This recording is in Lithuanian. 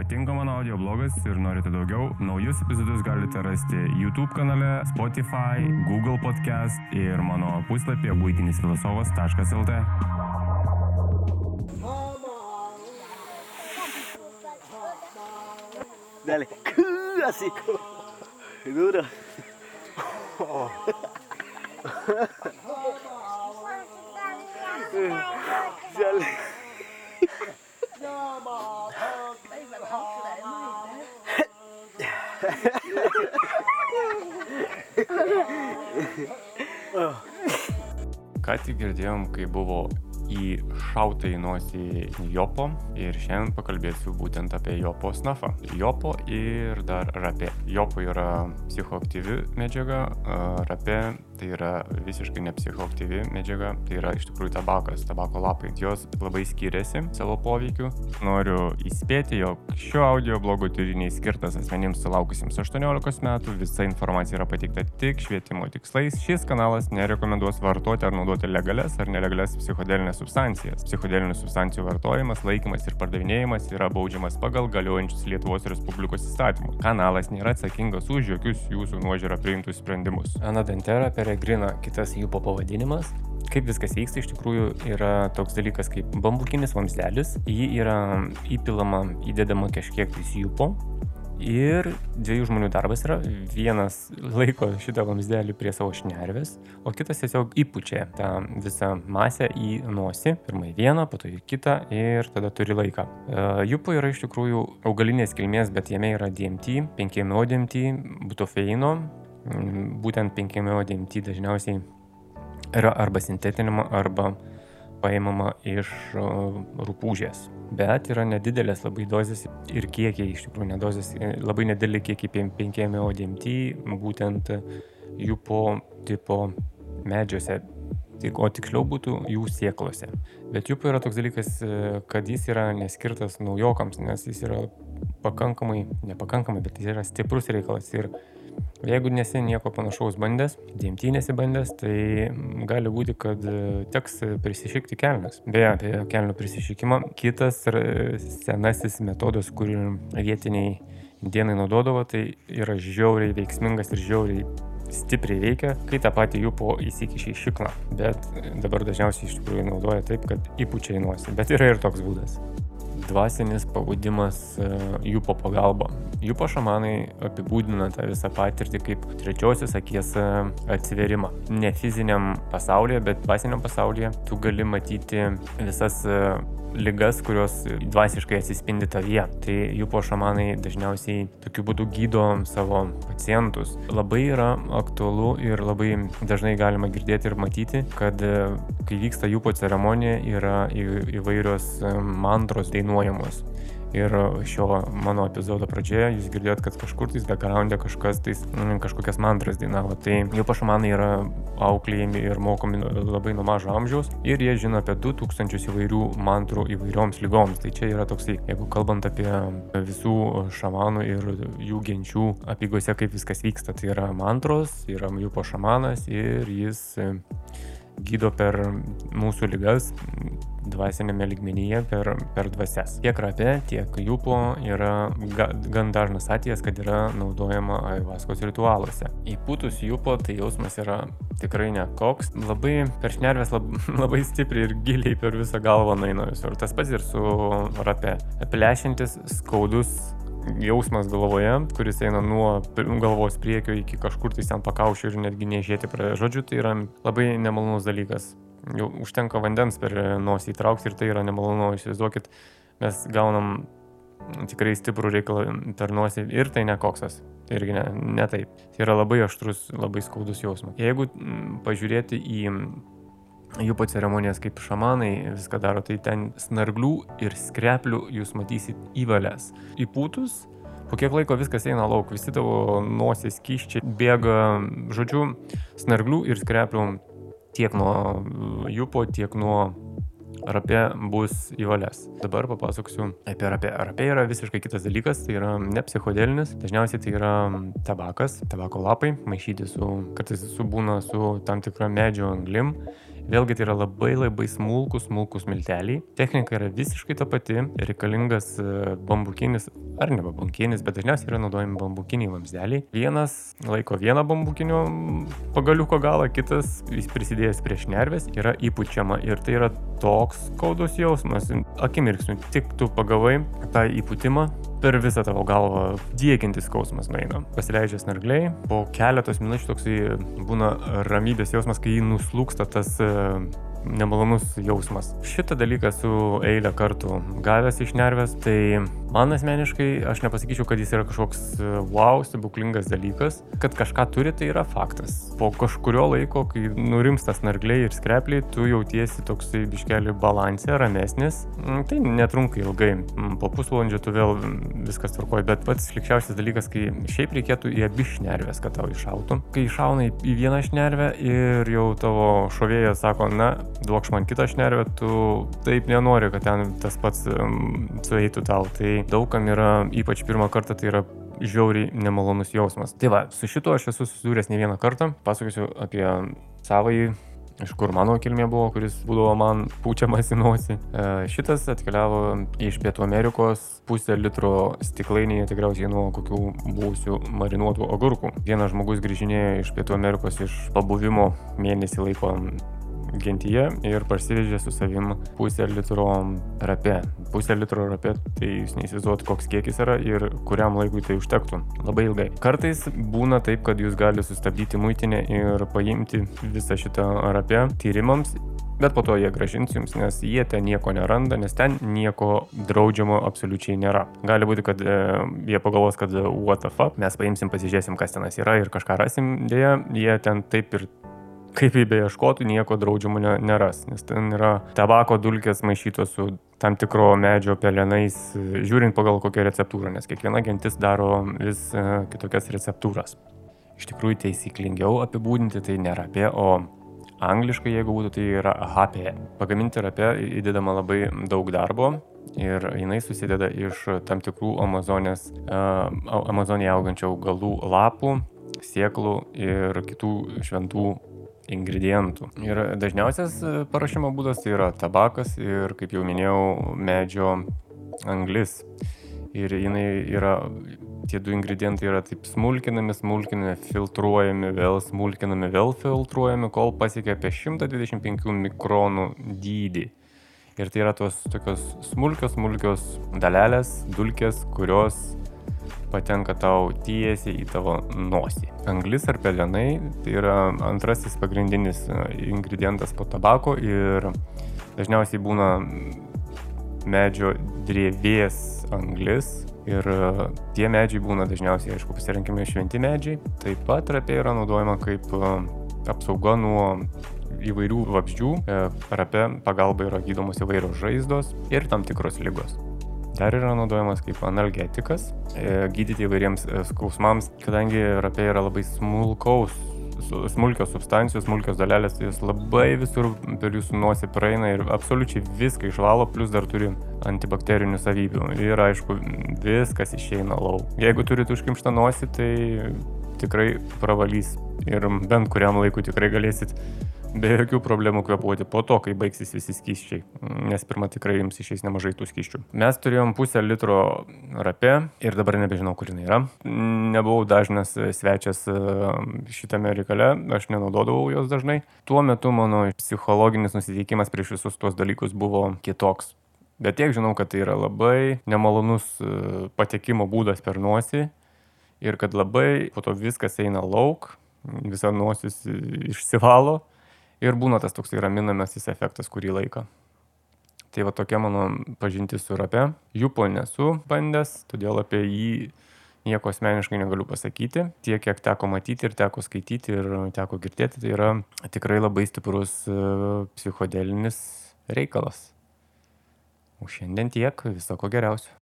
Patinka mano audio blogas ir norite daugiau, naujus epizodus galite rasti YouTube kanale, Spotify, Google podcast ir mano puslapyje būtinisfilosofas.lt. Dale. Así. Duro. Dale. Ką tik girdėjom, kai buvo įšauta į nosį Jopo ir šiandien pakalbėsiu būtent apie Jopo snafą. Jopo ir dar rapė. Jopo yra psichoaktyvi medžiaga, rapė tai yra visiškai nepsichoaktyvi medžiaga, tai yra iš tikrųjų tabakas, tabako lapai. Jos labai skiriasi savo poveikiu. Noriu įspėti, jog šio audio blogo turiniai skirtas asmenims sulaukusiems 18 metų, visa informacija yra pateikta tik švietimo tikslais. Šis kanalas nerekomenduos vartoti ar naudoti legales ar nelegales psichodelinės substancijas. Psichodelinių substancijų vartojimas, laikymas ir pardavinėjimas yra baudžiamas pagal galiojančius Lietuvos Respublikos įstatymus. Kanalas nėra atsakingas už jokius jūsų nuožiūrą priimtus sprendimus. Anadantera peregrina kitas jų pavadinimas. Kaip viskas vyksta, iš tikrųjų yra toks dalykas kaip bambukinis vamsdelis. Jį yra įpilama, įdedama kažkiek tais jūpo, Ir dviejų žmonių darbas yra, vienas laiko šitą vamsdelį prie savo šnervės, o kitas tiesiog įpučia tą visą masę į nosį, pirmą į vieną, po to į kitą ir tada turi laiką. Jupo yra iš tikrųjų augalinės kilmės, bet jame yra DMT, 5-MO DMT, butofeino, būtent 5-MO DMT dažniausiai yra arba sintetinama, arba paimama iš rūpūžės. Bet yra nedidelės labai dozės ir kiekiai, iš tikrųjų nedozės, labai nedideli kiekiai 5-MO DMT, būtent jų po tipo medžiuose, o tiksliau būtų jų sieklose. Bet jupo yra toks dalykas, kad jis yra neskirtas naujokams, nes jis yra pakankamai, nepakankamai, bet jis yra stiprus reikalas ir Jeigu nesi nieko panašaus bandęs, DMT nesibandęs, tai gali būti, kad teks prisišykti kelnes. Beje, apie kelnių prisišykimą. Kitas senasis metodas, kurį vietiniai indienai naudodavo, tai yra žiauriai veiksmingas ir žiauriai stipriai veikia, kai tą patį jų po įsikišiai šiklą. Bet dabar dažniausiai iš tikrųjų naudoja taip, kad įpučia į nosį. Bet yra ir toks būdas dvasinis pabudimas Jupo pagalba. Jupo šamanai apibūdina tą visą patirtį kaip trečiosios akies atsiverimą. Ne fiziniam pasaulyje, bet dvasiniam pasaulyje tu gali matyti visas lygas, kurios dvasiškai atsispindi tavyje. Tai jų po šamanai dažniausiai tokiu būdu gydo savo pacientus. Labai yra aktualu ir labai dažnai galima girdėti ir matyti, kad kai vyksta jų po ceremonija yra įvairios mantros dainuojamos. Ir šio mano epizodo pradžioje jūs girdėjot, kad kažkur tais backgroundė kažkas tais mm, kažkokias mantras dainavo. Tai jų pašamanai yra auklėjami ir mokomi labai nuo mažo amžiaus ir jie žino apie 2000 įvairių mantrų įvairioms lygoms. Tai čia yra toksai, jeigu kalbant apie visų šamanų ir jų genčių apygose, kaip viskas vyksta, tai yra mantros, yra jų pašamanas ir jis gydo per mūsų lygas dvasinėme ligmenyje per, per dvasias. Tiek rapė, tiek jūpo yra ga, gan dažnas atvejas, kad yra naudojama aivaskos ritualuose. Įpūtus jūpo, tai jausmas yra tikrai nekoks. Labai per šnervės lab, labai stipriai ir giliai per visą galvą naina visur. Tas pats ir su rapė. Plešintis, skaudus jausmas galvoje, kuris eina nuo galvos priekio iki kažkur tai ten pakaušio ir netgi neišėti prie žodžių, tai yra labai nemalonus dalykas. Jau užtenka vandens per nosį įtraukti ir tai yra nemalonu, įsivaizduokit, mes gaunam tikrai stiprų reikalą per nosį ir tai ne koksas. Tai irgi ne, ne taip. Tai yra labai aštrus, labai skaudus jausmas. Jeigu pažiūrėti į jų po ceremonijas kaip šamanai viską daro, tai ten snarglių ir skreplių jūs matysit įvalės. Įpūtus, po kiek laiko viskas eina lauk, visi tavo nosies kiščiai bėga, žodžiu, snarglių ir skreplių tiek nuo jupo, tiek nuo rapė bus įvalės. Dabar papasakosiu apie rapė. Rapė yra visiškai kitas dalykas, tai yra ne psichodelinis, dažniausiai tai yra tabakas, tabako lapai, maišyti su, kartais su būna su tam tikra medžio anglim Vėlgi tai yra labai labai smulkus, smulkus milteliai. Technika yra visiškai ta pati, reikalingas e, bambukinis, ar ne bambukinis, bet dažniausiai yra naudojami bambukiniai vamzdeliai. Vienas laiko vieną bambukinio pagaliuko galą, kitas prisidėjęs prie šnervės yra įpučiama ir tai yra toks skaudus jausmas. Akimirksniu, tik tu pagavai tą įputimą, per visą tavo galvą diekintis skausmas nueina. Pasileidžia snargliai, po keletos minučių toksai būna ramybės jausmas, kai jį nuslūksta tas nemalonus jausmas. Šitą dalyką esu eilę kartų gavęs iš nervės, tai man asmeniškai aš nepasakyčiau, kad jis yra kažkoks e, wow, stebuklingas dalykas. Kad kažką turi, tai yra faktas. Po kažkurio laiko, kai nurimsta snargliai ir skrepliai, tu jautiesi toksai biškeli balansė, ramesnis. Mm, tai netrunka ilgai. Mm, po pusvalandžio tu vėl viskas tvarkoji, bet pats likščiausias dalykas, kai šiaip reikėtų į abi šnervės, kad tau iššautų. Kai iššauna į vieną šnervę ir jau tavo šovėjas sako, na, duokš man kitą šnervę, tu taip nenori, kad ten tas pats sueitų tau. Tai daugam yra, ypač pirmą kartą, tai yra žiauriai nemalonus jausmas. Tai va, su šituo aš esu susidūręs ne vieną kartą. Pasakosiu apie savąjį iš kur mano kilmė buvo, kuris būdavo man pučiamas į nosį. E, šitas atkeliavo iš Pietų Amerikos pusę litro stiklainėje tikriausiai nuo kokių buvusių marinuotų agurkų. Vienas žmogus grįžinėjo iš Pietų Amerikos iš pabuvimo mėnesį laiko gentyje ir parsivežė su savim pusę litro rapė. Pusę litro rapė, tai jūs neįsivaizduot, koks kiekis yra ir kuriam laikui tai užtektų. Labai ilgai. Kartais būna taip, kad jūs gali sustabdyti muitinę ir paimti visą šitą rapę tyrimams bet po to jie gražins jums, nes jie ten nieko neranda, nes ten nieko draudžiamo absoliučiai nėra. Gali būti, kad e, jie pagalvos, kad what the fuck, mes paimsim, pasižiūrėsim, kas tenas yra ir kažką rasim, dėja, jie ten taip ir kaip jį beieškotų, nieko draudžiamo neras, nes ten yra tabako dulkės maišytos su tam tikro medžio pelenais, žiūrint pagal kokią receptūrą, nes kiekviena gentis daro vis e, kitokias receptūras. Iš tikrųjų, taisyklingiau apibūdinti tai nėra apie, o angliškai, jeigu būtų, tai yra HP. Pagaminti rapė įdedama labai daug darbo ir jinai susideda iš tam tikrų Amazonės, uh, Amazonėje augančių augalų lapų, sieklų ir kitų šventų ingredientų. Ir dažniausias e, paruošimo būdas tai yra tabakas ir, kaip jau minėjau, medžio anglis. Ir jinai yra, tie du ingredientai yra taip smulkinami, smulkinami, filtruojami, vėl smulkinami, vėl filtruojami, kol pasiekia apie 125 mikronų dydį. Ir tai yra tos tokios smulkios, smulkios dalelės, dulkės, kurios patenka tau tiesiai į tavo nosį. Anglis ar pelenai tai yra antrasis pagrindinis e, ingredientas po tabako ir dažniausiai būna medžio drėvės anglis ir e, tie medžiai būna dažniausiai, aišku, pasirinkime šventi medžiai. Taip pat rapė yra naudojama kaip e, apsauga nuo įvairių vabzdžių. Rapė pagalba yra gydomos įvairios žaizdos ir tam tikros lygos. Dar yra naudojamas kaip analgetikas, e, gydyti įvairiems e, skausmams, kadangi rapė yra labai smulkaus smulkios substancijos, smulkios dalelės, tai jos labai visur per jūsų nosį praeina ir absoliučiai viską išvalo, plus dar turi antibakterinių savybių. Ir aišku, viskas išeina lauk. Jeigu turite užkimštą nosį, tai tikrai pravalys ir bent kuriam laikui tikrai galėsit be jokių problemų kvepuoti po to, kai baigsis visi skyščiai, nes pirmą tikrai jums išeis nemažai tų skyščių. Mes turėjom pusę litro rapė ir dabar nebežinau, kur jinai yra. Nebuvau dažnas svečias e, šitame reikale, aš nenaudodavau jos dažnai. Tuo metu mano psichologinis nusiteikimas prieš visus tuos dalykus buvo kitoks. Bet tiek žinau, kad tai yra labai nemalonus e, patekimo būdas per nosį ir kad labai po to viskas eina lauk, visa nosis išsivalo ir būna tas toksai raminamasis efektas kurį laiką. Tai va tokia mano pažintis su rape. Jupo nesu bandęs, todėl apie jį nieko asmeniškai negaliu pasakyti. Tiek, kiek teko matyti ir teko skaityti ir teko girdėti, tai yra tikrai labai stiprus e, psichodelinis reikalas. O šiandien tiek, viso ko geriausio.